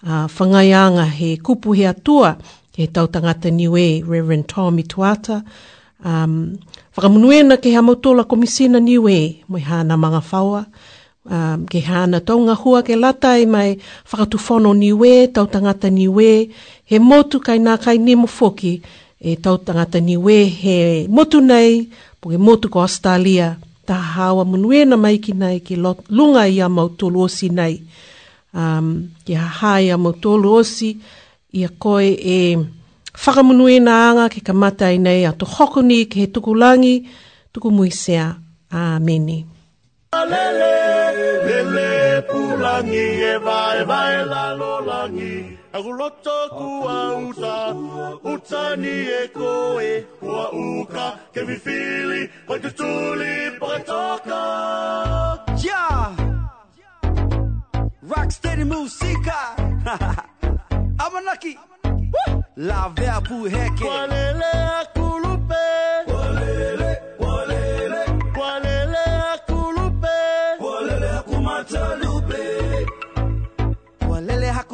uh, whangai anga he kupu he atua he tau tangata New A, Reverend Tommy Tuata. Um, whakamunue na ki hama utola komisina New A mo hana mga whawa um, ke hana tonga hua ke lata i mai whakatu whono niwe, tau tangata niwe, he motu kai nā kai ni mo foki e tau tangata niwe he motu nei, po ke motu ko Australia, ta hawa munuena mai ki nei ki lunga i a mautolu osi nei. Um, ki ha hai a mautolu osi i a koe e whakamunuena anga ki kamata mata i nei a to hokoni ki he tukulangi, tuku muisea. Amen. Amen. Lele, lele pulangi e vai vai la lolangi. Agulotto uta, utani e koe, uka, ke mi fili, pai tutuli, pai toka. Yeah! Rocksteady La vea pu heke!